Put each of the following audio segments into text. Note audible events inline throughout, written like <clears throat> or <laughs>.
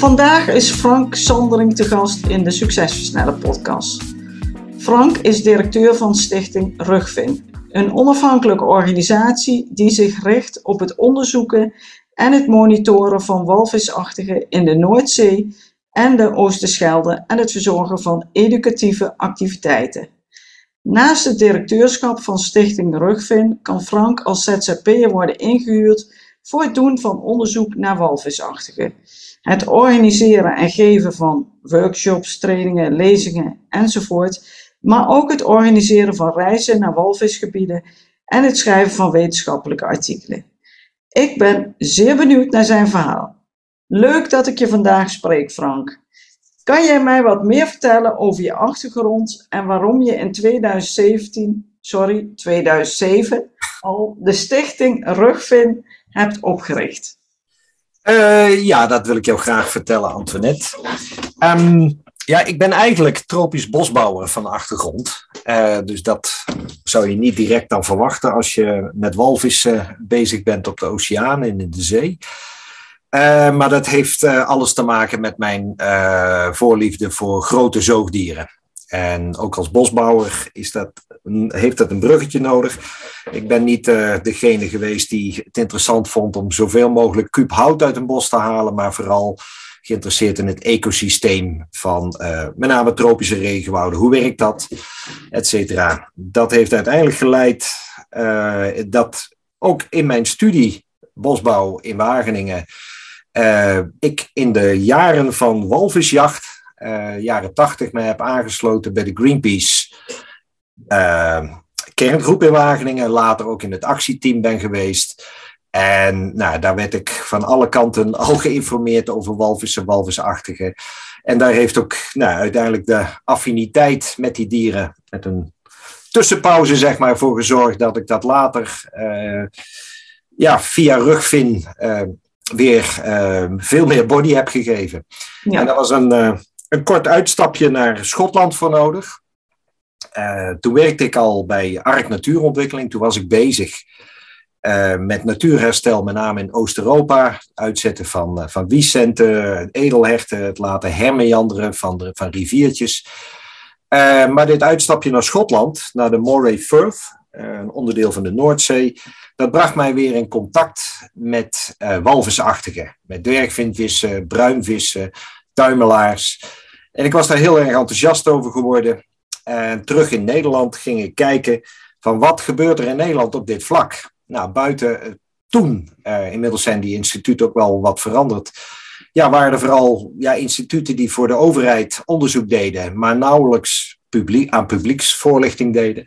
Vandaag is Frank Sandering te gast in de Succesversneller podcast. Frank is directeur van Stichting Rugvin, een onafhankelijke organisatie die zich richt op het onderzoeken en het monitoren van walvisachtigen in de Noordzee en de Oosterschelde en het verzorgen van educatieve activiteiten. Naast het directeurschap van Stichting Rugvin kan Frank als ZZP'er worden ingehuurd voor het doen van onderzoek naar walvisachtigen het organiseren en geven van workshops, trainingen, lezingen enzovoort, maar ook het organiseren van reizen naar walvisgebieden en het schrijven van wetenschappelijke artikelen. Ik ben zeer benieuwd naar zijn verhaal. Leuk dat ik je vandaag spreek, Frank. Kan jij mij wat meer vertellen over je achtergrond en waarom je in 2017, sorry, 2007 al de stichting Rugvin hebt opgericht? Uh, ja, dat wil ik jou graag vertellen, Antoinette. Um, ja, ik ben eigenlijk tropisch bosbouwer van achtergrond. Uh, dus dat zou je niet direct dan verwachten als je met walvissen bezig bent op de oceaan en in de zee. Uh, maar dat heeft alles te maken met mijn voorliefde voor grote zoogdieren. En ook als bosbouwer is dat, heeft dat een bruggetje nodig. Ik ben niet uh, degene geweest die het interessant vond om zoveel mogelijk kuub hout uit een bos te halen, maar vooral geïnteresseerd in het ecosysteem van uh, met name tropische regenwouden. Hoe werkt dat? Etcetera. Dat heeft uiteindelijk geleid uh, dat ook in mijn studie bosbouw in Wageningen ik in de jaren van walvisjacht jaren tachtig me heb aangesloten bij de Greenpeace uh, kerngroep in Wageningen. Later ook in het actieteam ben geweest. En nou, daar werd ik van alle kanten <laughs> al geïnformeerd over walvissen, walvisachtigen. En daar heeft ook nou, uiteindelijk de affiniteit met die dieren, met een tussenpauze zeg maar, voor gezorgd dat ik dat later uh, ja, via rugvin uh, weer uh, veel meer body heb gegeven. Ja. En dat was een, een kort uitstapje naar Schotland voor nodig. Uh, toen werkte ik al bij ARK Natuurontwikkeling. Toen was ik bezig uh, met natuurherstel, met name in Oost-Europa. Uitzetten van, uh, van wiescenten, edelherten, het laten hermeanderen van, de, van riviertjes. maar dit uitstapje naar Schotland, naar de Moray Firth, een onderdeel van de Noordzee, dat bracht mij weer in contact met walvisachtigen. Met dwergvinvissen, bruinvissen, tuimelaars. En ik was daar heel erg enthousiast over geworden. En terug in Nederland ging ik kijken van wat gebeurt er in Nederland op dit vlak. Nou, buiten eh, toen, uh, inmiddels zijn die instituten ook wel wat veranderd. Ja, waren er vooral ja, instituten die voor de overheid onderzoek deden, maar nauwelijks publiek, aan publieksvoorlichting deden.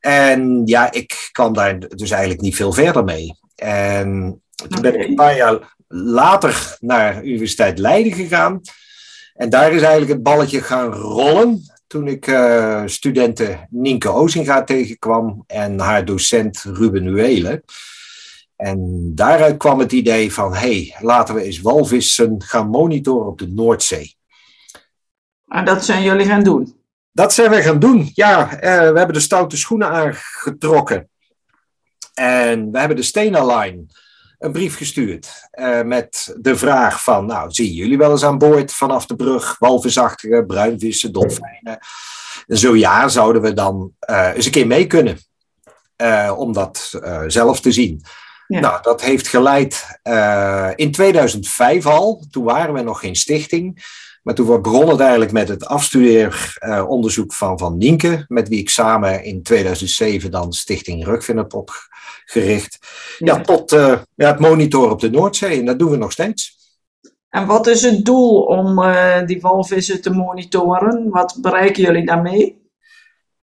En ja, ik kwam daar dus eigenlijk niet veel verder mee. En toen ben ik een paar jaar later naar Universiteit Leiden gegaan. En daar is eigenlijk het balletje gaan rollen toen ik uh, studenten Nienke Ozinga tegenkwam en haar docent Ruben Uele. En daaruit kwam het idee van, hey, laten we eens walvissen gaan monitoren op de Noordzee. En dat zijn jullie gaan doen? Dat zijn we gaan doen, ja. Uh, we hebben de stoute schoenen aangetrokken. En we hebben de Stena Line een brief gestuurd uh, met de vraag van, nou, zien jullie wel eens aan boord vanaf de brug walvisachtige, bruinvissen, dolfijnen? En zo ja, zouden we dan uh, eens een keer mee kunnen uh, om dat zelf te zien. Ja. Nou, dat heeft geleid in 2005 al, toen waren we nog geen stichting, maar toen begon het eigenlijk met het afstudeeronderzoek van Van Nienke, met wie ik samen in 2007 dan Stichting Rugvin heb opgericht. Ja, ja tot uh, ja, het monitoren op de Noordzee. En dat doen we nog steeds. En wat is het doel om uh, die walvissen te monitoren? Wat bereiken jullie daarmee?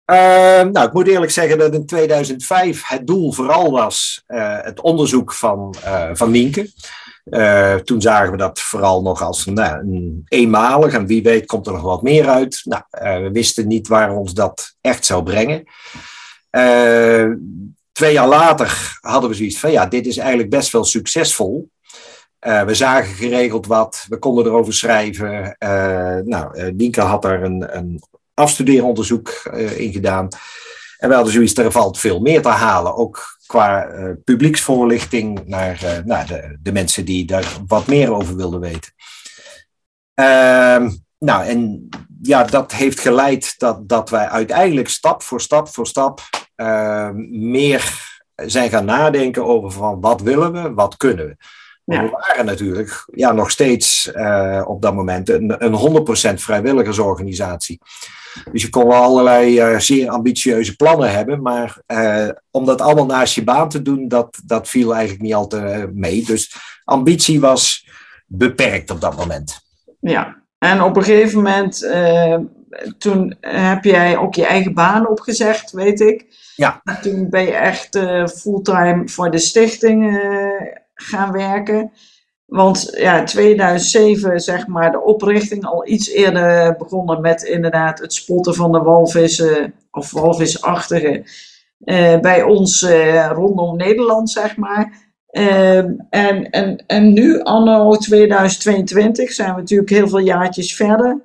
Uh, nou, ik moet eerlijk zeggen dat in 2005 het doel vooral was het onderzoek van, van Nienke. Uh, toen zagen we dat vooral nog als nou, een eenmalig en wie weet komt er nog wat meer uit. Nou, uh, we wisten niet waar ons dat echt zou brengen. Uh, twee jaar later hadden we zoiets van ja, dit is eigenlijk best wel succesvol. we zagen geregeld wat, we konden erover schrijven. nou, Nienke had daar een, een afstudeeronderzoek in gedaan. En we hadden zoiets, er valt veel meer te halen. Ook qua uh, publieksvoorlichting naar, uh, naar de, de, mensen die daar wat meer over wilden weten. Uh, nou, en ja, dat heeft geleid dat, dat wij uiteindelijk stap voor stap voor stap ehm, meer zijn gaan nadenken over van wat willen we, wat kunnen we. Ja. We waren natuurlijk ja, nog steeds uh, op dat moment een, een 100% vrijwilligersorganisatie. Dus je kon wel allerlei uh, zeer ambitieuze plannen hebben, maar uh, om dat allemaal naast je baan te doen, dat, dat viel eigenlijk niet altijd mee. Dus ambitie was beperkt op dat moment. Ja, en op een gegeven moment, toen heb jij ook je eigen baan opgezegd, weet ik. Ja. Toen ben je echt fulltime voor de stichting gaan werken. Want ja, 2007, zeg maar, de oprichting al iets eerder begonnen met inderdaad het spotten van de walvissen of walvisachtige uh, bij ons rondom Nederland, zeg maar. Uh, en, en, en nu, anno 2022, zijn we natuurlijk heel veel jaartjes verder.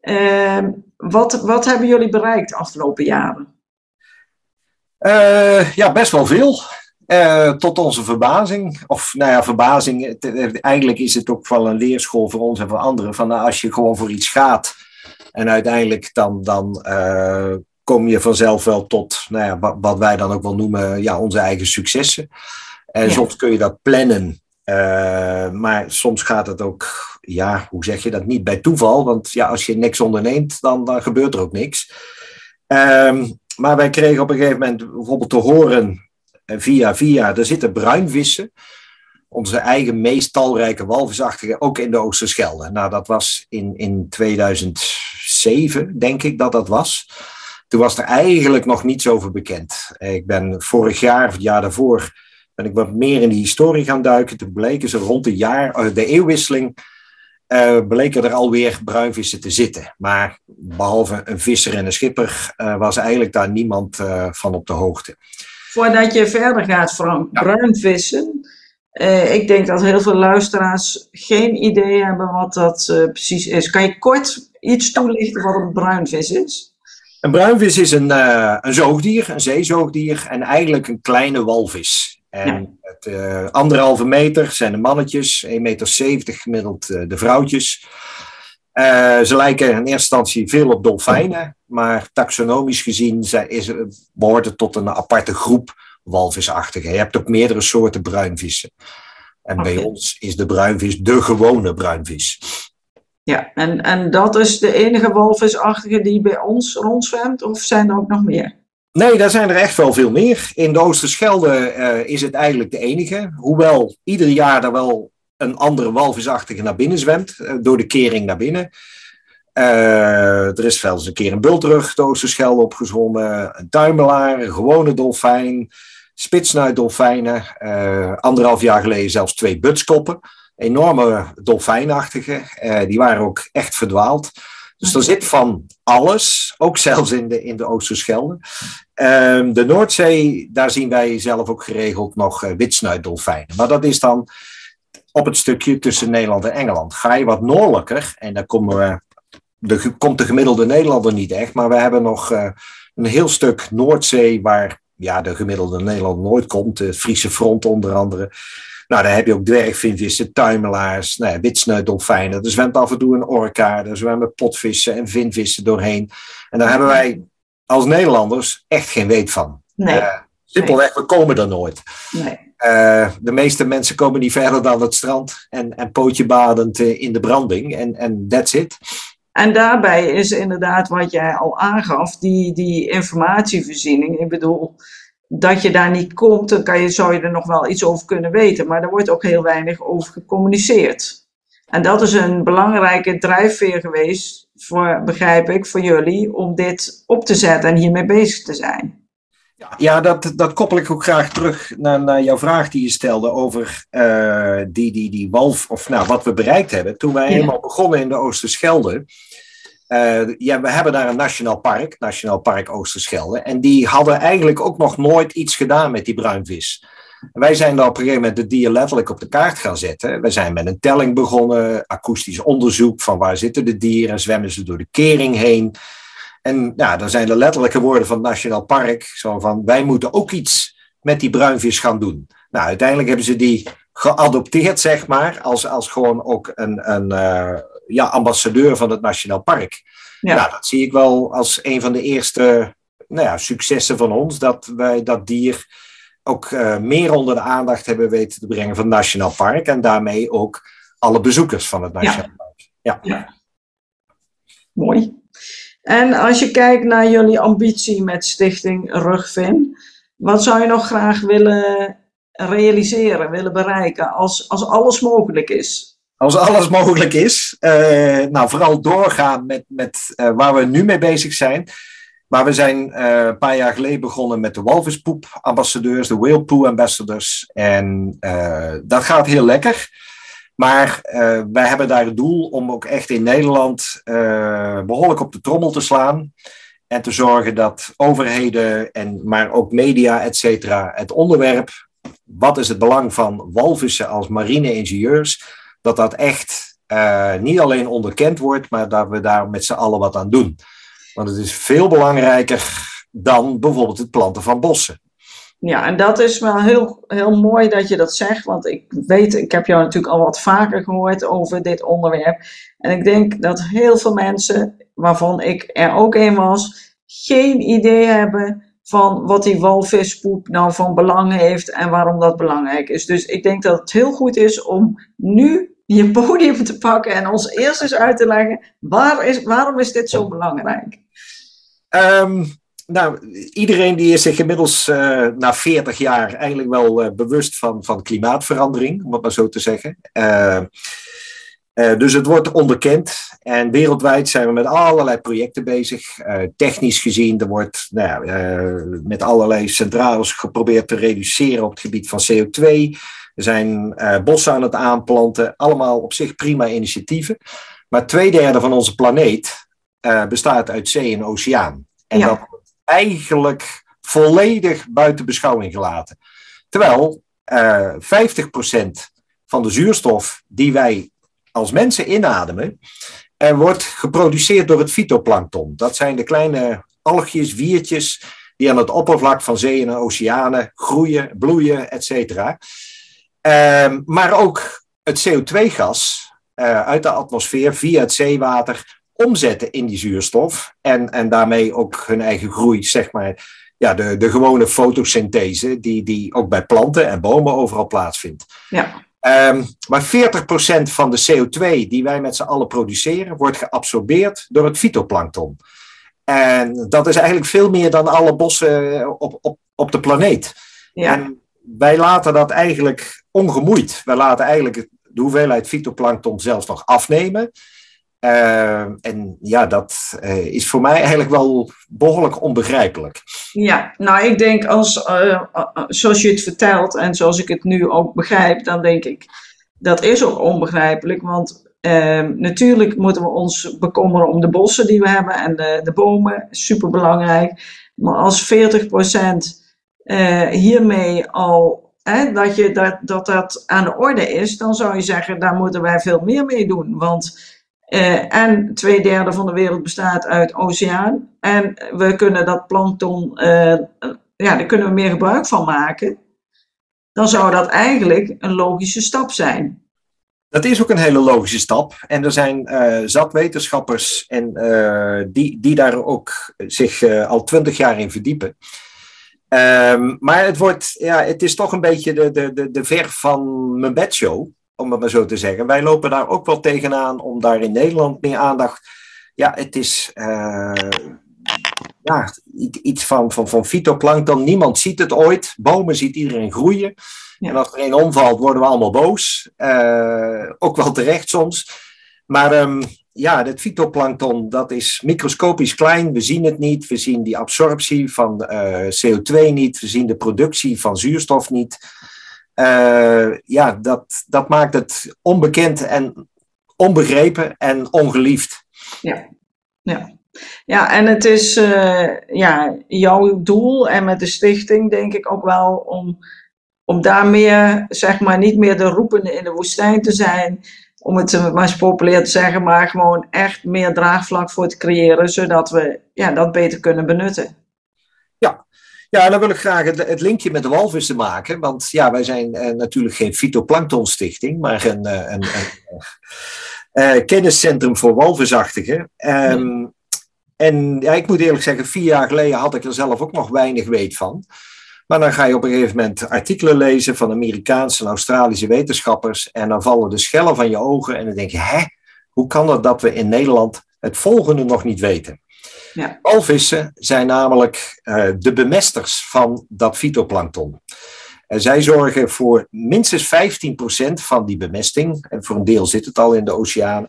Ehm, wat, wat hebben jullie bereikt de afgelopen jaren? Eh, ja, best wel veel. Uh, tot onze verbazing, of nou ja, verbazing, eigenlijk is het ook wel een leerschool voor ons en voor anderen. Van nou, als je gewoon voor iets gaat en uiteindelijk dan, dan uh, kom je vanzelf wel tot nou ja, wat, wat, wij dan ook wel noemen ja, onze eigen successen. En ja. soms kun je dat plannen, uh, maar soms gaat het ook, ja, hoe zeg je dat, niet bij toeval. Want ja, als je niks onderneemt, dan, dan gebeurt er ook niks. Um, maar wij kregen op een gegeven moment bijvoorbeeld te horen via via, er zitten bruinvissen. Onze eigen meest talrijke walvisachtige, ook in de Oosterschelde. Nou, dat was in, in 2007, denk ik dat dat was. Toen was er eigenlijk nog niets over bekend. Ik ben vorig jaar, of het jaar daarvoor, ben ik wat meer in de historie gaan duiken. Toen bleken ze rond de jaar, de eeuwwisseling, uh, bleken er alweer bruinvissen te zitten. Maar behalve een visser en een schipper uh, was eigenlijk daar niemand uh, van op de hoogte. Voordat je verder gaat, Frank, ja. bruinvissen. Ik denk dat heel veel luisteraars geen idee hebben wat dat precies is. Kan je kort iets toelichten wat een bruinvis is? Een bruinvis is een, een zoogdier, een zeezoogdier en eigenlijk een kleine walvis. En het, anderhalve meter zijn de mannetjes, 1,70 meter gemiddeld de vrouwtjes. Uh, ze lijken in eerste instantie veel op dolfijnen, maar taxonomisch gezien is, behoort het tot een aparte groep walvisachtige. Je hebt ook meerdere soorten bruinvissen. En okay. bij ons is de bruinvis de gewone bruinvis. Ja, en, en dat is de enige walvisachtige die bij ons rondzwemt, of zijn er ook nog meer? Nee, daar zijn er echt wel veel meer. In de Oosterschelde uh, is het eigenlijk de enige. Hoewel ieder jaar daar wel een andere walvisachtige naar binnen zwemt, uh, door de kering naar binnen. Uh, er is wel eens een keer een bultrug de Oosterschelde opgezwommen, een tuimelaar, een gewone dolfijn, spitsnuitdolfijnen. Anderhalf jaar geleden zelfs twee butskoppen, enorme dolfijnachtige. die waren ook echt verdwaald. Dus er zit van alles, ook zelfs in de, in de Oosterschelde. Uh, de Noordzee, daar zien wij zelf ook geregeld nog uh, witsnuitdolfijnen. Maar dat is dan op het stukje tussen Nederland en Engeland. Ga je wat noordelijker, en dan komen we, de, komt de gemiddelde Nederlander niet echt, maar we hebben nog uh, een heel stuk Noordzee waar ja, de gemiddelde Nederlander nooit komt. Het Friese front onder andere. Nou, daar heb je ook dwergvinvissen, tuimelaars, nou ja, witsneutdolfijnen. Er zwemt af en toe een orka, er zwemmen potvissen en vinvissen doorheen. En daar hebben wij als Nederlanders echt geen weet van. Nee. Uh, simpelweg, we komen er nooit. Nee. Uh, de meeste mensen komen niet verder dan het strand en, en pootje badend uh, in de branding. En, en that's it. En daarbij is inderdaad wat jij al aangaf, die, die informatievoorziening. Ik bedoel, dat je daar niet komt, dan kan je, zou je er nog wel iets over kunnen weten. Maar er wordt ook heel weinig over gecommuniceerd. En dat is een belangrijke drijfveer geweest, voor, begrijp ik, voor jullie, om dit op te zetten en hiermee bezig te zijn. Ja, dat, dat koppel ik ook graag terug naar, naar jouw vraag die je stelde over uh, die, die, die walf, of nou, wat we bereikt hebben. Toen wij helemaal begonnen in de Oosterschelde, uh, ja, we hebben daar een nationaal park, Nationaal Park Oosterschelde, en die hadden eigenlijk ook nog nooit iets gedaan met die bruinvis. Wij zijn daar op een gegeven moment de dier letterlijk op de kaart gaan zetten. We zijn met een telling begonnen, akoestisch onderzoek van waar zitten de dieren, zwemmen ze door de kering heen. En ja, dan zijn de letterlijke woorden van het Nationaal Park zo van wij moeten ook iets met die bruinvis gaan doen. Nou, uiteindelijk hebben ze die geadopteerd, zeg maar, als, als gewoon ook een, een uh, ja, ambassadeur van het Nationaal Park. Ja. Nou, dat zie ik wel als een van de eerste nou ja, successen van ons, dat wij dat dier ook uh, meer onder de aandacht hebben weten te brengen van het Nationaal Park en daarmee ook alle bezoekers van het Nationaal ja. Park. Ja. ja. Mooi. En als je kijkt naar jullie ambitie met Stichting Rugvin, wat zou je nog graag willen realiseren, willen bereiken als, als alles mogelijk is? Als alles mogelijk is, uh, nou vooral doorgaan met, met uh, waar we nu mee bezig zijn. Maar we zijn uh, een paar jaar geleden begonnen met de walvispoep-ambassadeurs, de whale poo ambassadors. En dat gaat heel lekker. Maar wij hebben daar het doel om ook echt in Nederland behoorlijk op de trommel te slaan. En te zorgen dat overheden, en, maar ook media, et cetera, het onderwerp, wat is het belang van walvissen als marine-ingenieurs, dat dat echt uh, niet alleen onderkend wordt, maar dat we daar met z'n allen wat aan doen. Want het is veel belangrijker dan bijvoorbeeld het planten van bossen. Ja, en dat is wel heel, heel mooi dat je dat zegt, want ik weet, ik heb jou natuurlijk al wat vaker gehoord over dit onderwerp. En ik denk dat heel veel mensen, waarvan ik er ook een was, geen idee hebben van wat die walvispoep nou van belang heeft en waarom dat belangrijk is. Dus ik denk dat het heel goed is om nu je podium te pakken en ons eerst eens uit te leggen, waar is, waarom is dit zo belangrijk? Um nou, iedereen die is zich inmiddels uh, na 40 jaar eigenlijk wel uh, bewust van, van klimaatverandering, om het maar zo te zeggen. Uh, dus het wordt onderkend en wereldwijd zijn we met allerlei projecten bezig. technisch gezien, er wordt nou, met allerlei centrales geprobeerd te reduceren op het gebied van CO2. Er zijn bossen aan het aanplanten, allemaal op zich prima initiatieven. Maar twee derde van onze planeet bestaat uit zee en oceaan. En ja. dat eigenlijk volledig buiten beschouwing gelaten. Terwijl uh, eh, 50% van de zuurstof die wij als mensen inademen, er wordt geproduceerd door het fytoplankton. Dat zijn de kleine algjes, wiertjes die aan het oppervlak van zeeën en oceanen groeien, bloeien, etc. Uh, maar ook het CO2-gas uh, eh, uit de atmosfeer via het zeewater omzetten in die zuurstof. En, en daarmee ook hun eigen groei, zeg maar. Ja, de, de gewone fotosynthese, die, die ook bij planten en bomen overal plaatsvindt. Ja. Um, maar 40% van de CO2 die wij met z'n allen produceren, wordt geabsorbeerd door het fytoplankton. En dat is eigenlijk veel meer dan alle bossen op, op, op de planeet. Ja. En wij laten dat eigenlijk ongemoeid. Wij laten eigenlijk de hoeveelheid fytoplankton zelfs nog afnemen. Uh, en ja, dat uh, is voor mij eigenlijk wel behoorlijk onbegrijpelijk. Ja, nou ik denk als, uh, zoals je het vertelt en zoals ik het nu ook begrijp, dan denk ik dat is ook onbegrijpelijk. Want ehm, natuurlijk moeten we ons bekommeren om de bossen die we hebben en de, de bomen, super belangrijk. Maar als 40% hiermee al Hè, dat, je, dat, dat dat aan de orde is, dan zou je zeggen, daar moeten wij veel meer mee doen. Want uh, en twee derde van de wereld bestaat uit oceaan. En we kunnen dat plankton, uh, ja, daar kunnen we meer gebruik van maken. Dan zou dat eigenlijk een logische stap zijn. Dat is ook een hele logische stap. En er zijn uh, zat wetenschappers en, die, die daar ook zich al twintig jaar in verdiepen. Um, maar het, wordt, ja, het is toch een beetje de, de, de, de verf van mijn bedshow om het maar zo te zeggen. Wij lopen daar ook wel tegenaan om daar in Nederland meer aandacht. Ja, het is uh, ja, iets van, van, van fytoplankton. Niemand ziet het ooit. Bomen ziet iedereen groeien. En als er een omvalt, worden we allemaal boos. Uh, ook wel terecht soms. Maar um, ja, het fytoplankton, dat is microscopisch klein. We zien het niet. We zien die absorptie van uh, CO2 niet. We zien de productie van zuurstof niet. Uh, ja, dat, dat maakt het onbekend en onbegrepen en ongeliefd. Ja, ja. Ja, en het is uh, ja, jouw doel en met de stichting denk ik ook wel om, om daar meer, zeg maar, niet meer de roepende in de woestijn te zijn, om het maar eens populair te zeggen, maar gewoon echt meer draagvlak voor te creëren, zodat we ja, dat beter kunnen benutten. Ja, ja, dan wil ik graag het, linkje met de walvissen maken. Want ja, wij zijn uh, natuurlijk geen fytoplanktonstichting, maar een, uh, een, een uh, kenniscentrum voor walvisachtigen. Um, en ja, ik moet eerlijk zeggen, vier jaar geleden had ik er zelf ook nog weinig weet van. Maar dan ga je op een gegeven moment artikelen lezen van Amerikaanse en Australische wetenschappers. En dan vallen de schellen van je ogen. En dan denk je, hè, hoe kan het dat we in Nederland het volgende nog niet weten? Ja. Walvissen zijn namelijk uh, de bemesters van dat fytoplankton. En zij zorgen voor minstens 15% van die bemesting. En voor een deel zit het al in de oceaan.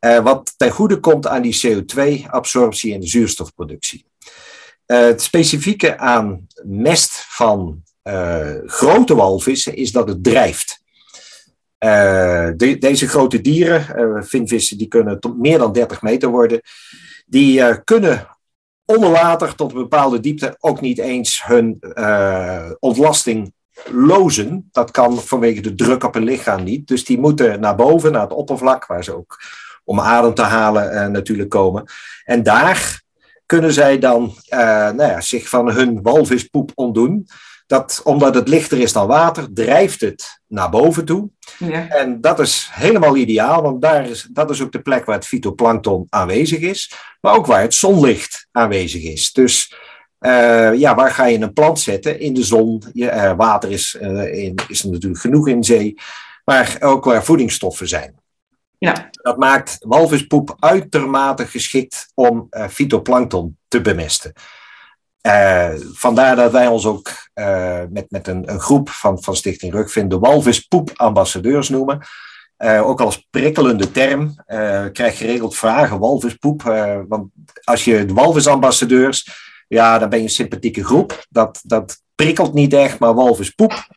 Uh, wat ten goede komt aan die CO2-absorptie en de zuurstofproductie. Uh, het specifieke aan mest van uh, grote walvissen is dat het drijft. De, deze grote dieren, vinvissen, die kunnen tot meer dan 30 meter worden. Die kunnen onder water tot een bepaalde diepte ook niet eens hun ontlasting lozen. Dat kan vanwege de druk op hun lichaam niet. Dus die moeten naar boven, naar het oppervlak, waar ze ook om adem te halen natuurlijk komen. En daar kunnen zij dan uh, nou ja, zich van hun walvispoep ontdoen. Dat, omdat het lichter is dan water, drijft het naar boven toe. Ja. En dat is helemaal ideaal, want daar is, dat is ook de plek waar het fytoplankton aanwezig is, maar ook waar het zonlicht aanwezig is. Dus uh, ja, waar ga je een plant zetten? In de zon. Je, water is, in, is er natuurlijk genoeg in zee, maar ook waar voedingsstoffen zijn. Ja. Dat maakt walvispoep uitermate geschikt om uh, fytoplankton te bemesten. Uh, vandaar dat wij ons ook uh, met, met een, groep van, van Stichting Rugvin de walvispoep-ambassadeurs noemen. ook als prikkelende term. krijg geregeld vragen, walvispoep. want als je de walvisambassadeurs, ja, dan ben je een sympathieke groep. Dat, dat prikkelt niet echt, maar walvispoep,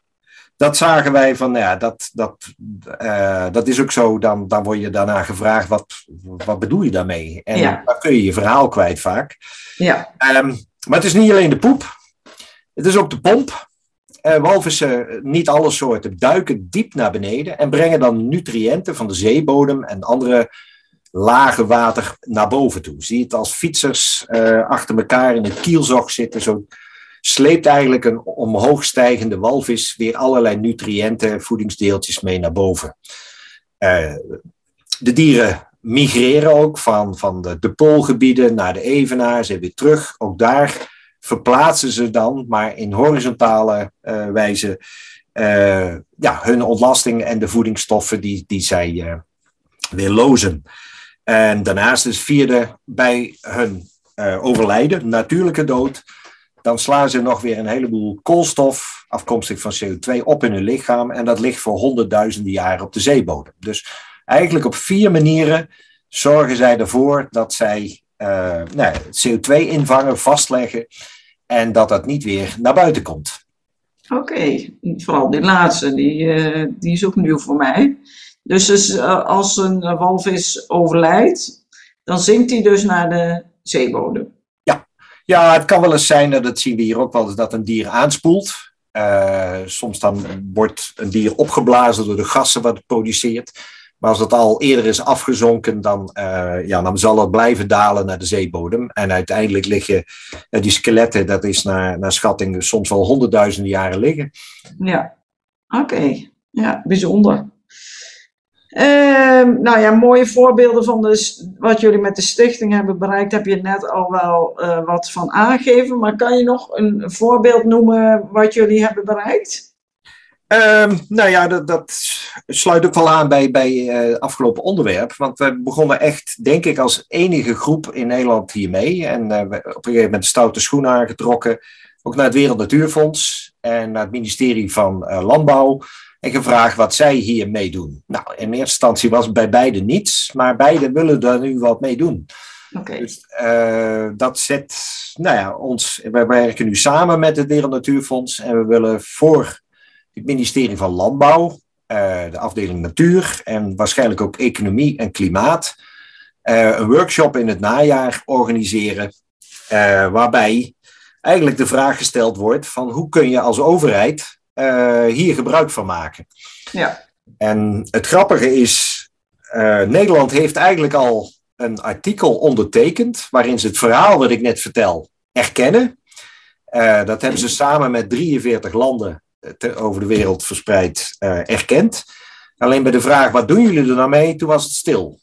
dat zagen wij van, nou ja, dat, dat, uh, dat is ook zo. Dan, dan word je daarna gevraagd, wat, wat bedoel je daarmee? En ja. dan kun je je verhaal kwijt vaak. Ja. Um, maar het is niet alleen de poep. Het is ook de pomp. Uh, walvissen, niet alle soorten, duiken diep naar beneden en brengen dan nutriënten van de zeebodem en andere lage water naar boven toe. Zie je het als fietsers uh, achter elkaar in het kielzog zitten, zo sleept eigenlijk een omhoog stijgende walvis weer allerlei nutriënten, voedingsdeeltjes mee naar boven. Uh, de dieren migreren ook van, van de, de poolgebieden naar de evenaars en weer terug. Ook daar verplaatsen ze dan, maar in horizontale uh, wijze, uh, ja, hun ontlasting en de voedingsstoffen die, die zij weer lozen. En daarnaast is vierde bij hun overlijden, natuurlijke dood, dan slaan ze nog weer een heleboel koolstof, afkomstig van CO2, op in hun lichaam. En dat ligt voor honderdduizenden jaren op de zeebodem. Dus eigenlijk op vier manieren zorgen zij ervoor dat zij uh, nou, CO2 invangen, vastleggen en dat dat niet weer naar buiten komt. Oké, vooral die laatste, die, uh, die is ook nieuw voor mij. Dus, uh, als een walvis overlijdt, dan zinkt hij dus naar de zeebodem. Ja, het kan wel eens zijn, dat zien we hier ook wel eens, dat een dier aanspoelt. Uh, soms dan wordt een dier opgeblazen door de gassen wat het produceert. Maar als het al eerder is afgezonken, dan, uh, ja, dan zal het blijven dalen naar de zeebodem. En uiteindelijk liggen die skeletten, dat is naar, naar schatting soms wel honderdduizenden jaren liggen. Ja, oké. Ja, bijzonder. Uh, nou ja, mooie voorbeelden van wat jullie met de stichting hebben bereikt, heb je net al wel uh, wat van aangegeven. Maar kan je nog een voorbeeld noemen wat jullie hebben bereikt? Um, nou ja, dat, dat, sluit ook wel aan bij, bij het afgelopen onderwerp. Want we begonnen echt, denk ik, als enige groep in Nederland hiermee. En uh, op een gegeven moment stoute schoenen aangetrokken. Ook naar het Wereld Natuurfonds en naar het ministerie van Landbouw. En gevraagd wat zij hier mee doen. Nou, in eerste instantie was het bij beide niets, maar beide willen daar nu wat mee doen. Oké. Dus uh, dat zet, nou ja, ons, wij werken nu samen met het Wereld Natuurfonds en we willen voor het ministerie van Landbouw, uh, de afdeling Natuur en waarschijnlijk ook Economie en Klimaat, uh, een workshop in het najaar organiseren, waarbij eigenlijk de vraag gesteld wordt van hoe kun je als overheid hier gebruik van maken. Ja. En het grappige is, Nederland heeft eigenlijk al een artikel ondertekend waarin ze het verhaal wat ik net vertel erkennen. Uh, dat hebben ze samen met 43 landen te, over de wereld verspreid erkend. Alleen bij de vraag, wat doen jullie er nou mee? Toen was het stil.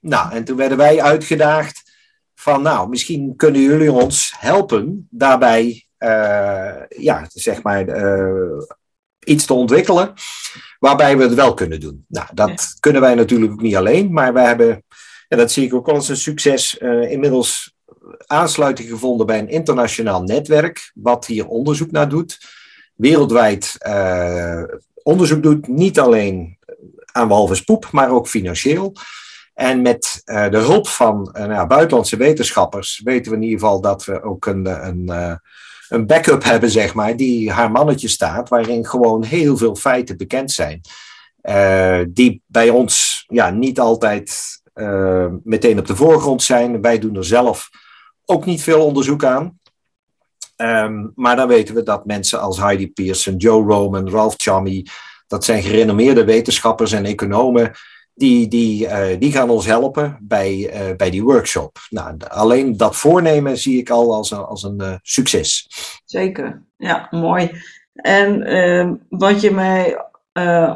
Nou, en toen werden wij uitgedaagd van, nou, misschien kunnen jullie ons helpen daarbij, ja, zeg maar, iets te ontwikkelen waarbij we het wel kunnen doen. Nou, dat ja. kunnen wij natuurlijk ook niet alleen, maar wij hebben en dat zie ik ook al als een succes. Uh, inmiddels aansluiting gevonden bij een internationaal netwerk, wat hier onderzoek naar doet. Wereldwijd uh, onderzoek doet, niet alleen aan walvispoep, maar ook financieel. En met uh, de hulp van nou, buitenlandse wetenschappers weten we in ieder geval dat we ook een, een, een backup hebben, zeg maar, die haar mannetje staat, waarin gewoon heel veel feiten bekend zijn. die bij ons ja, niet altijd uh, meteen op de voorgrond zijn. Wij doen er zelf ook niet veel onderzoek aan. Um, maar dan weten we dat mensen als Heidi Pearson, Joe Roman, Ralph Chami, dat zijn gerenommeerde wetenschappers en economen, die, die, uh, die gaan ons helpen bij, uh, bij die workshop. Nou, alleen dat voornemen zie ik al als als een succes. Zeker, ja, mooi. En ehm, wat je mij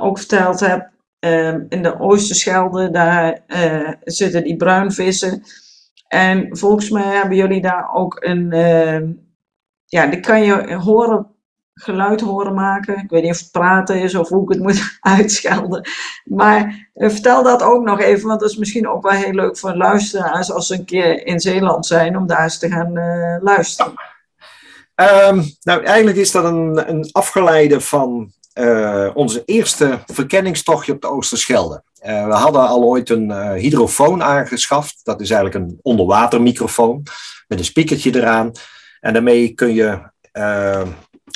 ook verteld hebt, uh, in de Oosterschelde, daar zitten die bruinvissen. En volgens mij hebben jullie daar ook een, uh, ja, die kan je horen, geluid horen maken. Ik weet niet of het praten is of hoe ik het moet <laughs> uitschelden. Maar eh, vertel dat ook nog even, want dat is misschien ook wel heel leuk voor luisteraars als ze een keer in Zeeland zijn, om daar eens te gaan uh, luisteren. Um, nou, eigenlijk is dat een, een afgeleide van uh, onze eerste verkenningstochtje op de Oosterschelde. We hadden al ooit een hydrofoon aangeschaft. Dat is eigenlijk een onderwatermicrofoon met een speakertje eraan. En daarmee kun je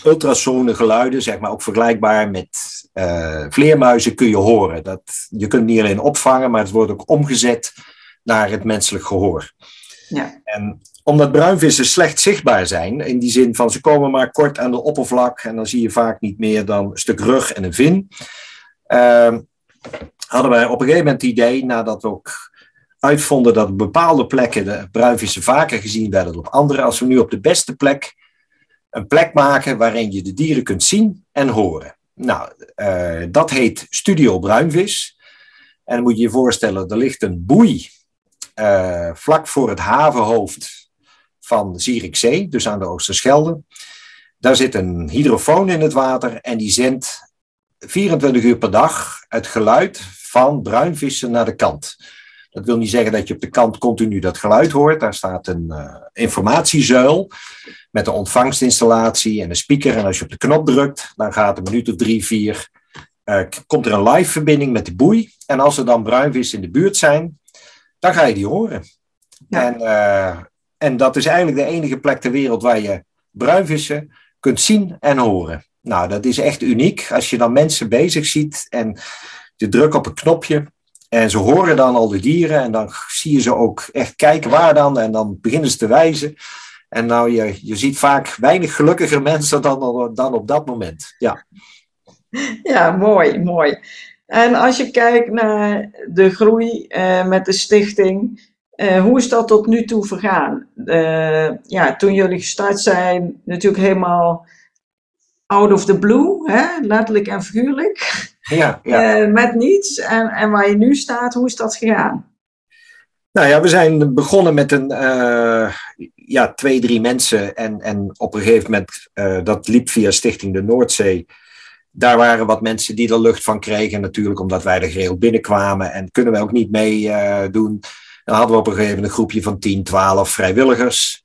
ultrasone geluiden, zeg maar ook vergelijkbaar met vleermuizen, kun je horen. Dat, je kunt het niet alleen opvangen, maar het wordt ook omgezet naar het menselijk gehoor. Ja. En omdat bruinvissen slecht zichtbaar zijn, in die zin van ze komen maar kort aan de oppervlak en dan zie je vaak niet meer dan een stuk rug en een vin. Uh, hadden wij op een gegeven moment het idee, nadat we ook uitvonden dat op bepaalde plekken de bruinvissen vaker gezien werden dan op andere, als we nu op de beste plek een plek maken waarin je de dieren kunt zien en horen. Nou, uh, dat heet Studio Bruinvis. En dan moet je je voorstellen, er ligt een boei uh, vlak voor het havenhoofd van Zierikzee, dus aan de Oosterschelde. Daar zit een hydrofoon in het water en die zendt 24 uur per dag het geluid van bruinvissen naar de kant. Dat wil niet zeggen dat je op de kant continu dat geluid hoort. Daar staat een uh, informatiezuil met een ontvangstinstallatie en een speaker. En als je op de knop drukt, dan gaat een minuut of drie, vier, uh, komt er een live verbinding met de boei. En als er dan bruinvissen in de buurt zijn, dan ga je die horen. Ja. En uh, en dat is eigenlijk de enige plek ter wereld waar je bruinvissen kunt zien en horen. Nou, dat is echt uniek. Als je dan mensen bezig ziet en je drukt op een knopje en ze horen dan al de dieren en dan zie je ze ook echt kijken waar dan en dan beginnen ze te wijzen. En nou, je, je ziet vaak weinig gelukkiger mensen dan, dan op dat moment. Ja. ja, mooi, mooi. En als je kijkt naar de groei uh, met de stichting, uh, hoe is dat tot nu toe vergaan? Uh, ja, toen jullie gestart zijn, natuurlijk helemaal out of the blue, hè? letterlijk en figuurlijk. Ja, <laughs> ja. Uh, met niets. En, en waar je nu staat, hoe is dat gegaan? Nou ja, we zijn begonnen met een, ja, twee, drie mensen. En, en op een gegeven moment, dat liep via Stichting de Noordzee. Daar waren wat mensen die er lucht van kregen, natuurlijk, omdat wij er geheel binnenkwamen. En kunnen we ook niet mee doen. Dan hadden we op een gegeven moment een groepje van 10, 12 vrijwilligers.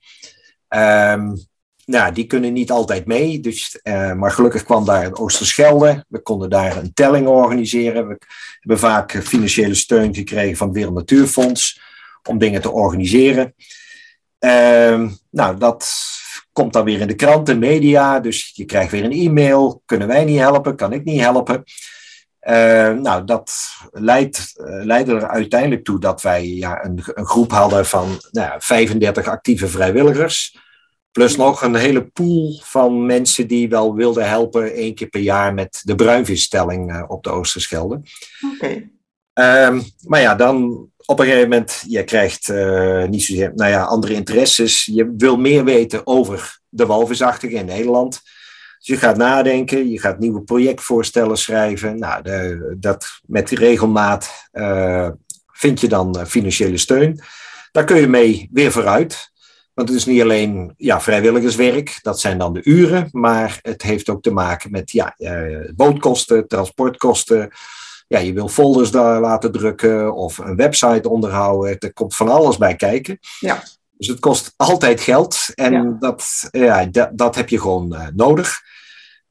Um, nou, die kunnen niet altijd mee. Dus, uh, maar gelukkig kwam daar Oosterschelde. We konden daar een telling organiseren. We hebben vaak financiële steun gekregen van het Wereld Natuurfonds om dingen te organiseren. Uh, nou, dat komt dan weer in de kranten, media. Dus je krijgt weer een e-mail. Kunnen wij niet helpen? Kan ik niet helpen? Uh, nou, dat leidt, uh, leidde er uiteindelijk toe dat wij ja, een, een groep hadden van nou ja, 35 actieve vrijwilligers. Plus nog een hele pool van mensen die wel wilden helpen één keer per jaar met de bruinvisstelling uh, op de Oosterschelde. Oké. Okay. Um, maar ja, dan op een gegeven moment, je krijgt uh, niet zozeer, nou ja, andere interesses. Je wil meer weten over de walvisachtige in Nederland. Dus je gaat nadenken, je gaat nieuwe projectvoorstellen schrijven. Nou, de, dat met regelmaat uh, vind je dan financiële steun. Daar kun je mee weer vooruit. Want het is niet alleen ja, vrijwilligerswerk, dat zijn dan de uren, maar het heeft ook te maken met ja, uh, bootkosten, transportkosten. Ja, je wil folders daar laten drukken of een website onderhouden. Er komt van alles bij kijken. Ja. Dus het kost altijd geld en ja. Dat, ja, dat, dat heb je gewoon uh, nodig.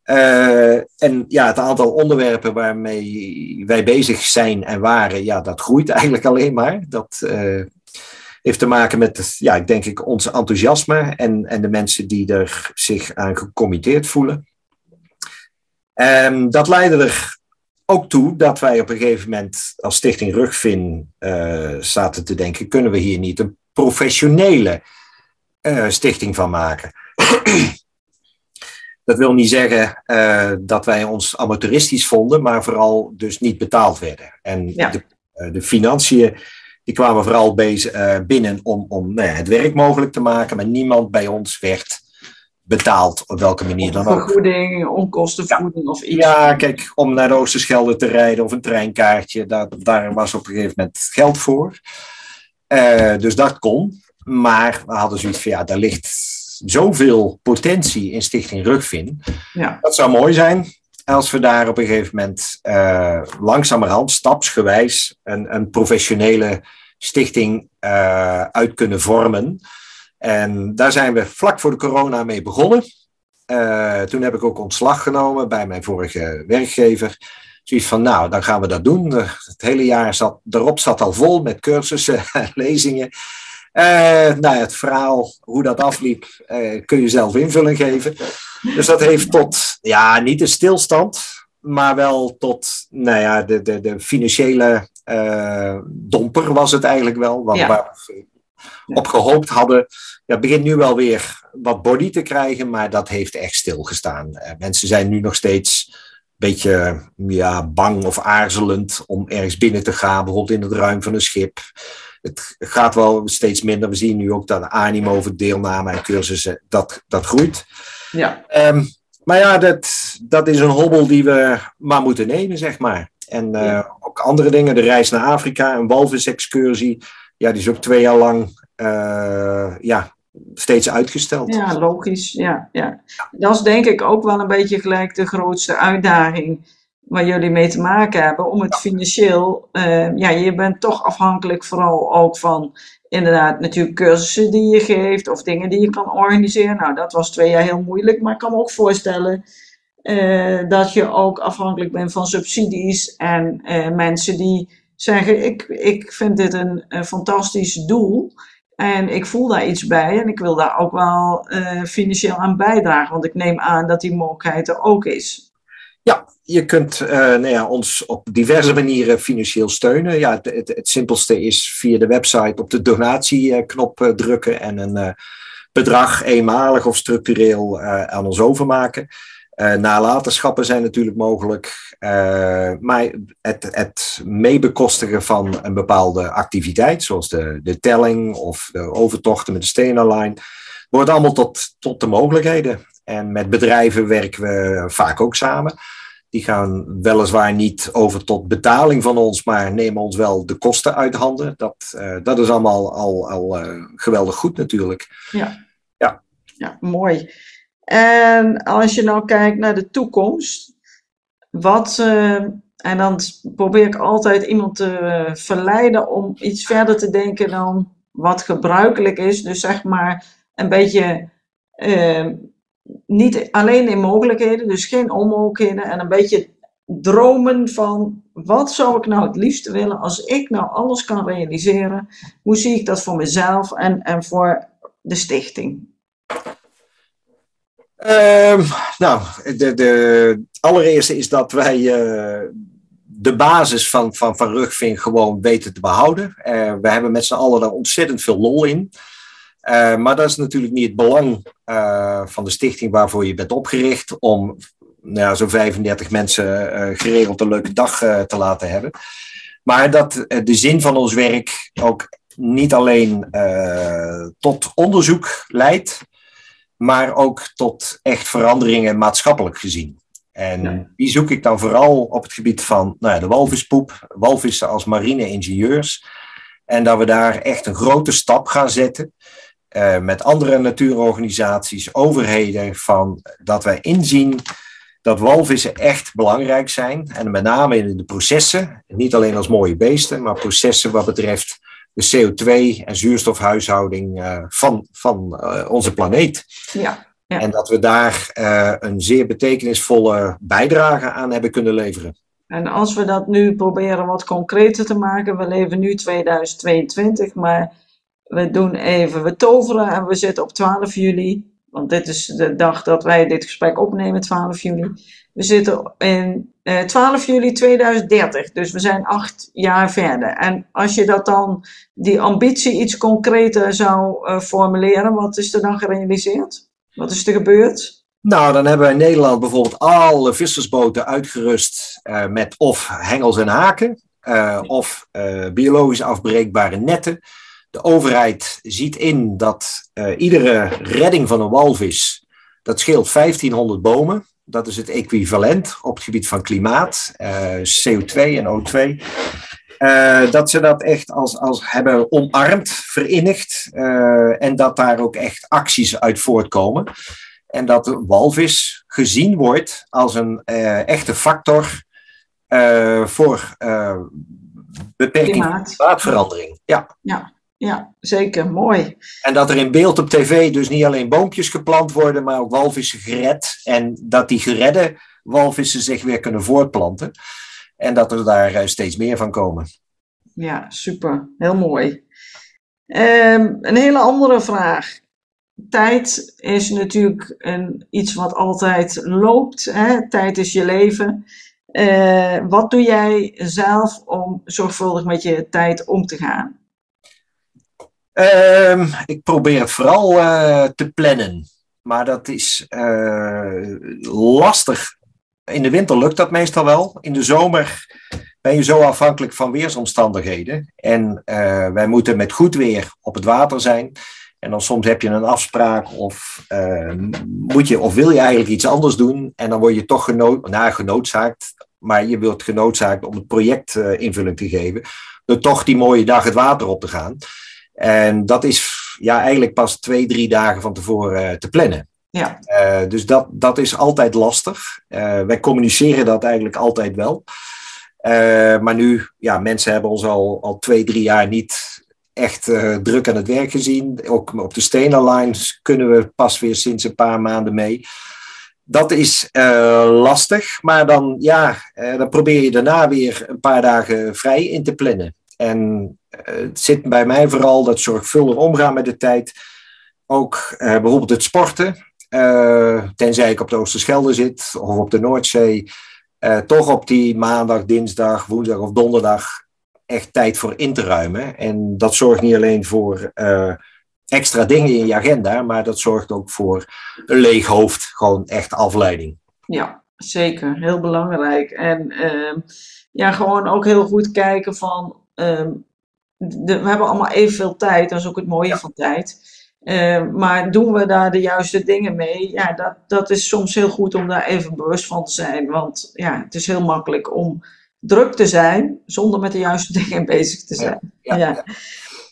Uh, en ja, het aantal onderwerpen waarmee wij bezig zijn en waren, ja, dat groeit <laughs> eigenlijk alleen maar. Dat, uh, heeft te maken met, ja, ik denk ik, ons enthousiasme en, en de mensen die er zich aan gecommitteerd voelen. En dat leidde er ook toe dat wij op een gegeven moment als Stichting Rugvin uh, zaten te denken, kunnen we hier niet een professionele uh, stichting van maken? <clears throat> dat wil niet zeggen uh, dat wij ons amateuristisch vonden, maar vooral dus niet betaald werden. En ja. de, de financiën die kwamen vooral bezig, uh, binnen om, om nou ja, het werk mogelijk te maken, maar niemand bij ons werd betaald op welke manier dan ook. Vergoeding, onkostenvergoeding ja. of iets. Ja, kijk, om naar de Oosterschelde te rijden of een treinkaartje, daar, daar was op een gegeven moment geld voor. Uh, dus dat kon. Maar we hadden zoiets van, ja, daar ligt zoveel potentie in Stichting Rugvin. Ja. Dat zou mooi zijn als we daar op een gegeven moment uh, langzamerhand, stapsgewijs, een, een professionele stichting uh, uit kunnen vormen. En daar zijn we vlak voor de corona mee begonnen. Uh, toen heb ik ook ontslag genomen bij mijn vorige werkgever. Zoiets van, nou, dan gaan we dat doen. Het hele jaar zat, erop zat al vol met cursussen <laughs> en lezingen. Uh, nou het verhaal, hoe dat afliep, kun je zelf invulling geven. Dus dat heeft tot, ja, niet de stilstand, maar wel tot, nou ja, de, de, de financiële uh, domper was het eigenlijk wel. Ja. waar we op gehoopt hadden, ja, begint nu wel weer wat body te krijgen, maar dat heeft echt stilgestaan. Uh, mensen zijn nu nog steeds een beetje ja, bang of aarzelend om ergens binnen te gaan, bijvoorbeeld in het ruim van een schip het gaat wel steeds minder. We zien nu ook dat animo over deelname en cursussen, dat, dat groeit. Ja. Um, maar ja, dat, dat is een hobbel die we maar moeten nemen, zeg maar. En uh, ja. ook andere dingen, de reis naar Afrika, een walvisexcursie, ja, die is ook twee jaar lang uh, ja, steeds uitgesteld. Ja, logisch. Ja, ja. Dat is denk ik ook wel een beetje gelijk de grootste uitdaging waar jullie mee te maken hebben, om het financieel, uh, ja, je bent toch afhankelijk vooral ook van inderdaad natuurlijk cursussen die je geeft of dingen die je kan organiseren. Nou, dat was twee jaar heel moeilijk, maar ik kan me ook voorstellen uh, dat je ook afhankelijk bent van subsidies en uh, mensen die zeggen, ik, ik vind dit een, een fantastisch doel. En ik voel daar iets bij en ik wil daar ook wel financieel aan bijdragen, want ik neem aan dat die mogelijkheid er ook is. Ja, je kunt uh, nou ja, ons op diverse manieren financieel steunen. Ja, het, het, simpelste is via de website op de donatieknop uh, drukken en een uh, bedrag eenmalig of structureel aan ons overmaken. nalatenschappen zijn natuurlijk mogelijk, maar het, het meebekostigen van een bepaalde activiteit, zoals de, de telling of de overtochten met de Stena-line, wordt allemaal tot, tot de mogelijkheden. En met bedrijven werken we vaak ook samen. Die gaan weliswaar niet over tot betaling van ons, maar nemen ons wel de kosten uit handen. Dat, uh, dat is allemaal al, al uh, geweldig goed natuurlijk. Ja. ja. Ja, mooi. En als je nou kijkt naar de toekomst, wat, uh, en dan probeer ik altijd iemand te verleiden om iets verder te denken dan wat gebruikelijk is. Dus zeg maar een beetje niet alleen in mogelijkheden, dus geen onmogelijkheden. En een beetje dromen van wat zou ik nou het liefst willen als ik nou alles kan realiseren? Hoe zie ik dat voor mezelf en, en voor de stichting? Ehm, nou, de, de allereerste is dat wij uh, de basis van, van, van Rugving gewoon weten te behouden. Uh, we hebben met z'n allen daar ontzettend veel lol in. Uh, maar dat is natuurlijk niet het belang van de stichting waarvoor je bent opgericht om nou ja, zo'n 35 mensen geregeld een leuke dag te laten hebben. Maar dat de zin van ons werk ook niet alleen tot onderzoek leidt, maar ook tot echt veranderingen maatschappelijk gezien. En die zoek ik dan vooral op het gebied van nou ja, de walvispoep, walvissen als marine-ingenieurs. En dat we daar echt een grote stap gaan zetten uh, met andere natuurorganisaties, overheden, van dat wij inzien dat walvissen echt belangrijk zijn. En met name in de processen, niet alleen als mooie beesten, maar processen wat betreft de CO2- en zuurstofhuishouding uh, van, van uh, onze planeet. Ja. Ja. En dat we daar uh, een zeer betekenisvolle bijdrage aan hebben kunnen leveren. En als we dat nu proberen wat concreter te maken, we leven nu 2022, maar we doen even, we toveren en we zitten op 12 juli, want dit is de dag dat wij dit gesprek opnemen, 12 juli. We zitten in eh, 12 juli 2030, dus we zijn acht jaar verder. En als je dat dan, die ambitie iets concreter zou uh, formuleren, wat is er dan gerealiseerd? Wat is er gebeurd? Nou, dan hebben we in Nederland bijvoorbeeld alle vissersboten uitgerust uh, met of hengels en haken, uh, of biologisch afbreekbare netten. De overheid ziet in dat iedere redding van een walvis, dat scheelt 1500 bomen. Dat is het equivalent op het gebied van klimaat, CO2 en O2. Uh, dat ze dat echt als, als hebben omarmd, verinnigd. Uh, en dat daar ook echt acties uit voortkomen. En dat de walvis gezien wordt als een echte factor voor beperking van klimaatverandering. Ja. ja. Ja, zeker. Mooi. En dat er in beeld op tv dus niet alleen boompjes geplant worden, maar ook walvissen gered. En dat die geredde walvissen zich weer kunnen voortplanten. En dat er daar eh, steeds meer van komen. Ja, super. Heel mooi. Um, een hele andere vraag. Tijd is natuurlijk een, iets wat altijd loopt. Hè? Tijd is je leven. Uh, wat doe jij zelf om zorgvuldig met je tijd om te gaan? Um, ik probeer het vooral uh, te plannen. Maar dat is uh, lastig in de winter lukt dat meestal wel. In de zomer ben je zo afhankelijk van weersomstandigheden. En uh, wij moeten met goed weer op het water zijn. En dan soms heb je een afspraak of, moet je, of wil je eigenlijk iets anders doen. En dan word je toch genood, nou, genoodzaakt, maar je wilt genoodzaakt om het project invulling te geven. Door toch die mooie dag het water op te gaan. En dat is ja, eigenlijk pas twee, drie dagen van tevoren te plannen. Ja. Uh, dus dat, dat is altijd lastig. Uh, wij communiceren dat eigenlijk altijd wel. Uh, maar nu, ja, mensen hebben ons al, al twee, drie jaar niet echt druk aan het werk gezien. Ook op de Stena Lines kunnen we pas weer sinds een paar maanden mee. Dat is lastig, maar dan, ja, dan probeer je daarna weer een paar dagen vrij in te plannen. En het zit bij mij vooral dat zorgvuldig omgaan met de tijd. Ook bijvoorbeeld het sporten. Uh, tenzij ik op de Oosterschelde zit of op de Noordzee, toch op die maandag, dinsdag, woensdag of donderdag echt tijd voor in te ruimen. En dat zorgt niet alleen voor extra dingen in je agenda, maar dat zorgt ook voor een leeg hoofd, gewoon echt afleiding. Ja, zeker. Heel belangrijk. En ja, gewoon ook heel goed kijken van, ehm, de, we hebben allemaal evenveel tijd, dat is ook het mooie ja. van tijd. Uh, maar doen we daar de juiste dingen mee? Ja, dat, dat is soms heel goed om daar even bewust van te zijn. Want ja, het is heel makkelijk om druk te zijn zonder met de juiste <laughs> dingen bezig te zijn. Ja, ja, ja.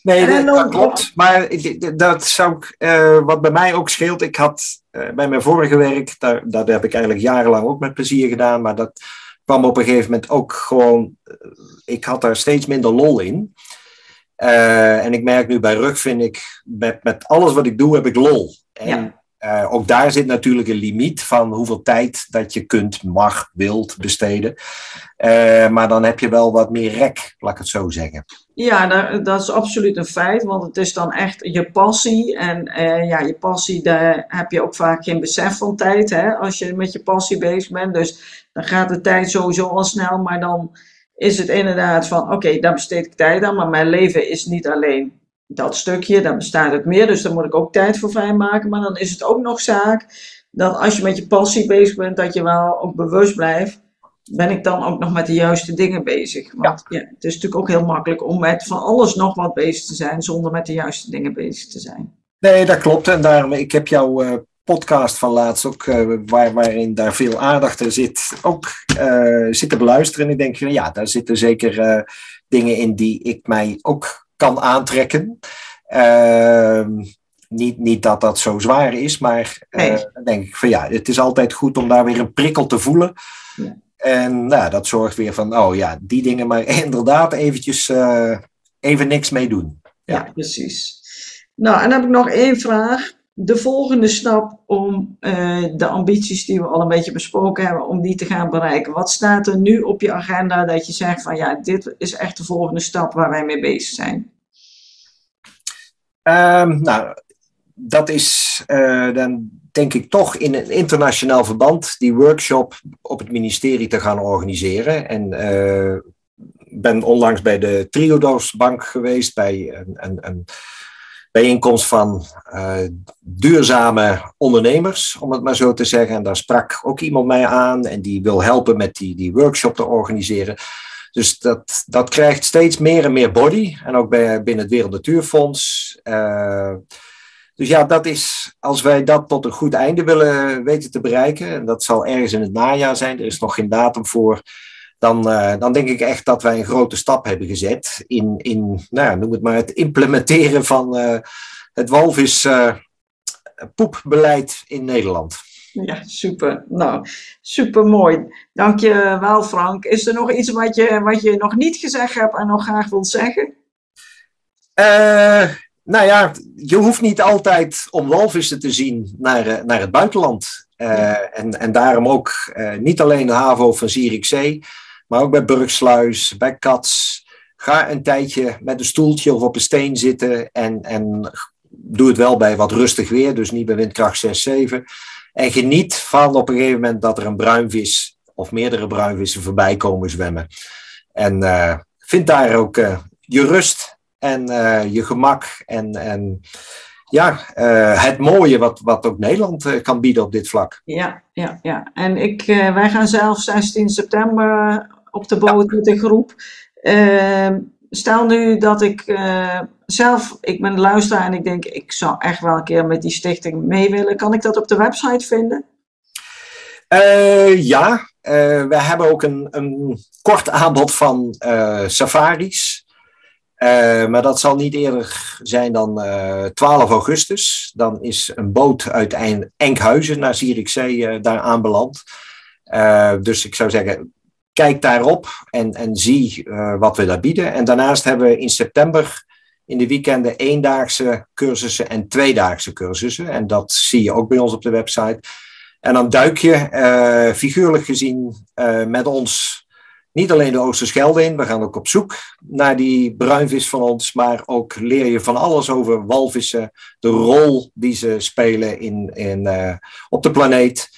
Nee, dat, dat, klopt. Maar dat zou ik, uh, wat bij mij ook scheelt. Ik had uh, bij mijn vorige werk, daar, dat heb ik eigenlijk jarenlang ook met plezier gedaan. Maar dat kwam op een gegeven moment ook gewoon. Ik had daar steeds minder lol in. Uh, en ik merk nu bij rug, vind ik, met, met alles wat ik doe, heb ik lol. En ja. Uh, ook daar zit natuurlijk een limiet van hoeveel tijd dat je kunt, mag, wilt besteden. Uh, maar dan heb je wel wat meer rek, laat ik het zo zeggen. Ja, dat, dat is absoluut een feit, want het is dan echt je passie. En uh, ja, je passie, daar heb je ook vaak geen besef van tijd, hè, als je met je passie bezig bent. Dus dan gaat de tijd sowieso al snel, maar dan is het inderdaad van, oké, daar besteed ik tijd aan, maar mijn leven is niet alleen dat stukje, dan bestaat het meer, dus daar moet ik ook tijd voor vrijmaken. Maar dan is het ook nog zaak dat als je met je passie bezig bent, dat je wel ook bewust blijft. Ben ik dan ook nog met de juiste dingen bezig? Want ja. het is natuurlijk ook heel makkelijk om met van alles nog wat bezig te zijn, zonder met de juiste dingen bezig te zijn. Nee, dat klopt. En daarom, ik heb jouw uh, podcast van laatst ook, uh, waar, waarin daar veel aandacht in zit, ook uh, zitten beluisteren. En ik denk, ja, daar zitten zeker dingen in die ik mij ook kan aantrekken. Uh, niet, niet dat dat zo zwaar is, maar uh, dan denk ik van ja, het is altijd goed om daar weer een prikkel te voelen. Ja. En nou, dat zorgt weer van, oh ja, die dingen maar <laughs> inderdaad eventjes uh, even niks mee doen. Ja. ja. precies. Nou, en dan heb ik nog één vraag. De volgende stap om uh, de ambities die we al een beetje besproken hebben, om die te gaan bereiken. Wat staat er nu op je agenda dat je zegt van ja, dit is echt de volgende stap waar wij mee bezig zijn? Um, nou, dat is uh, dan denk ik toch in een internationaal verband die workshop op het ministerie te gaan organiseren. En uh, ben onlangs bij de Triodos Bank geweest bij een, een, een bijeenkomst van uh, duurzame ondernemers, om het maar zo te zeggen. En daar sprak ook iemand mij aan en die wil helpen met die, die workshop te organiseren. Dus dat, dat krijgt steeds meer en meer body. En ook bij, binnen het Wereld Natuurfonds. Dus ja, dat is, als wij dat tot een goed einde willen weten te bereiken, en dat zal ergens in het najaar zijn, er is nog geen datum voor, dan, uh, dan denk ik echt dat wij een grote stap hebben gezet in, in nou, noem het maar, het implementeren van uh, het walvis uh, poepbeleid in Nederland. Ja, super. Nou, super mooi. Dank je wel, Frank. Is er nog iets wat je, wat je nog niet gezegd hebt en nog graag wilt zeggen? Nou ja, je hoeft niet altijd om walvissen te zien naar, naar het buitenland. Uh, en, en daarom ook uh, niet alleen de HAVO van Zierikzee, maar ook bij Burgsluis, bij Kats. Ga een tijdje met een stoeltje of op een steen zitten en, en doe het wel bij wat rustig weer, dus niet bij windkracht 6, 7. En geniet van op een gegeven moment dat er een bruinvis of meerdere bruinvissen voorbij komen zwemmen. En uh, vind daar ook je rust en uh, je gemak en, en ja, het mooie wat, wat ook Nederland kan bieden op dit vlak. Ja, ja, ja. En ik, wij gaan zelf 16 september op de boot ja. met de groep. stel nu dat ik zelf, ik ben luisteraar en ik denk, ik zou echt wel een keer met die stichting mee willen. Kan ik dat op de website vinden? Ja, we hebben ook een, een kort aanbod van uh, safaris. maar dat zal niet eerder zijn dan 12 augustus. Dan is een boot uit Enkhuizen naar Zierikzee daar aanbeland. dus ik zou zeggen, kijk daarop en, en zie wat we daar bieden. En daarnaast hebben we in september in de weekenden eendaagse cursussen en tweedaagse cursussen. En dat zie je ook bij ons op de website. En dan duik je uh, figuurlijk gezien uh, met ons niet alleen de Oosterschelde in, we gaan ook op zoek naar die bruinvis van ons, maar ook leer je van alles over walvissen, de rol die ze spelen in, in, uh, op de planeet,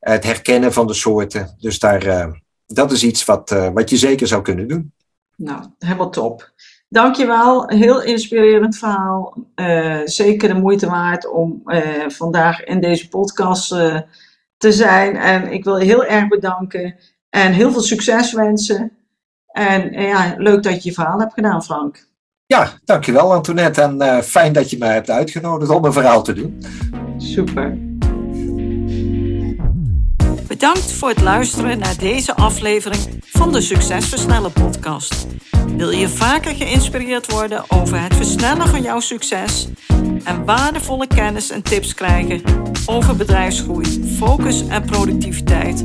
het herkennen van de soorten. Dus daar, dat is iets wat, wat je zeker zou kunnen doen. Nou, helemaal top. Dankjewel, heel inspirerend verhaal. Zeker de moeite waard om vandaag in deze podcast te zijn. En ik wil je heel erg bedanken en heel veel succes wensen. En ja, leuk dat je je verhaal hebt gedaan, Frank. Ja, dankjewel Antoinette. En fijn dat je mij hebt uitgenodigd om een verhaal te doen. Super. Bedankt voor het luisteren naar deze aflevering van de Succesversnellen podcast. Wil je vaker geïnspireerd worden over het versnellen van jouw succes en waardevolle kennis en tips krijgen over bedrijfsgroei, focus en productiviteit,